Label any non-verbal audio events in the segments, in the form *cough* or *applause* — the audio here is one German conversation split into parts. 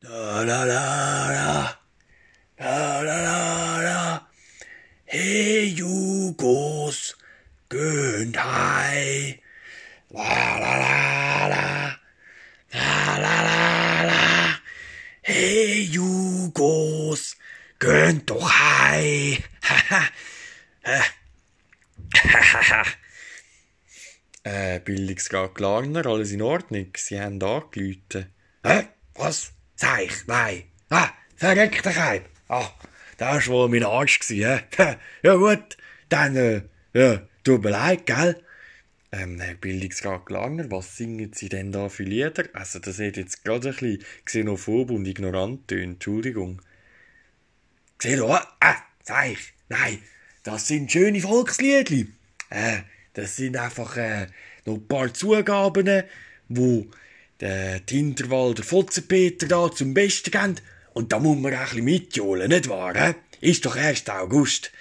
Da la la la. Da la la la. Hey Jugos, gönnt hei. La la la la. La la la la. Hey Jugos, gönnt doch hei. *laughs* äh, Bildungsgrad Glarner, alles in Ordnung? Sie haben angerufen. Hä? Was? Sag ich? Nein. Ah, verreckt dich ein. Ah, das war wohl mein Arsch gewesen, hä? *laughs* Ja gut, dann, äh, ja, tut mir leid, gell? Ähm, Herr Bildungsgrad Glarner, was singen Sie denn da für Lieder? Also, das hat jetzt gerade ein bisschen xenophob und ignorant tönt, Entschuldigung. Ihr, ah, sag ich, nein, das sind schöne Volksliedli. Äh, das sind einfach äh, noch ein paar Zugaben, wo der Hinterwalder Fotzenpeter da zum Besten geben. Und da muss man auch ein bisschen mitjohlen, nicht wahr? Äh? Ist doch erst August.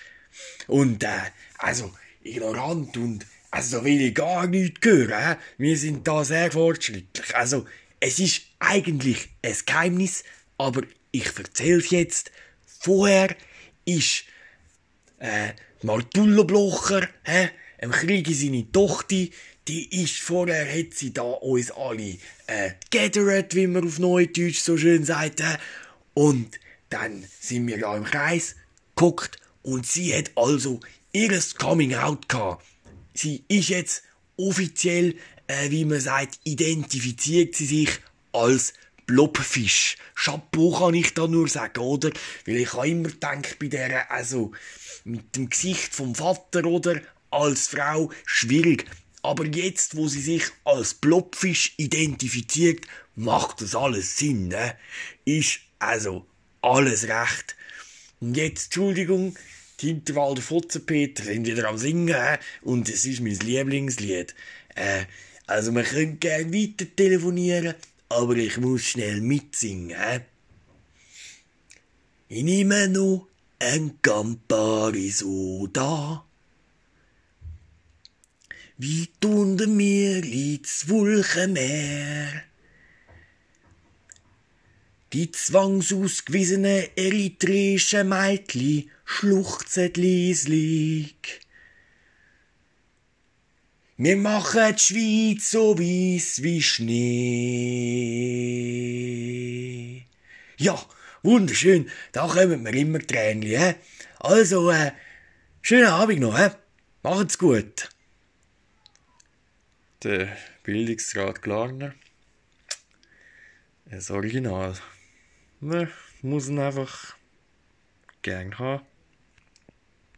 Und, äh, also, ignorant und, also, so will ich gar nichts hören. Äh? Wir sind da sehr fortschrittlich. Also, es ist eigentlich ein Geheimnis, aber ich erzähl's jetzt. Vorher ist, äh, Martullo Blocher, hä? Im Krieg seine Tochter, die ist vorher, hat sie da uns alle, äh, gathered, wie man auf Neudeutsch so schön sagt, äh? Und dann sind wir da im Kreis geguckt und sie hat also ihres Coming Out gehabt. Sie ist jetzt offiziell, äh, wie man sagt, identifiziert sie sich als Blobfisch. Chapeau kann ich da nur sagen, oder? Weil ich habe immer gedacht, bei der, also, mit dem Gesicht vom Vater, oder? Als Frau, schwierig. Aber jetzt, wo sie sich als Blobfisch identifiziert, macht das alles Sinn, ne? Ist also alles recht. Und jetzt, Entschuldigung, die Hinterwalder Fotzenpeter sind wieder am Singen, und es ist mein Lieblingslied. Äh, also, man könnte gerne weiter telefonieren, aber ich muss schnell mitsingen. Äh. Ich nehme noch ein Campari Soda. Weit unter mir liegt's Wulchenmeer. Die zwangsausgewiesene eritreische Meitli schluchzet lieslig. Wir machen die Schweiz so weiss wie Schnee. Ja, wunderschön, da kommen wir immer Tränchen, hä? Also, äh, schönen Abend noch, hä? Macht's gut. Der Bildungsrat Glarner. Das Original. Man muss ihn einfach gern haben.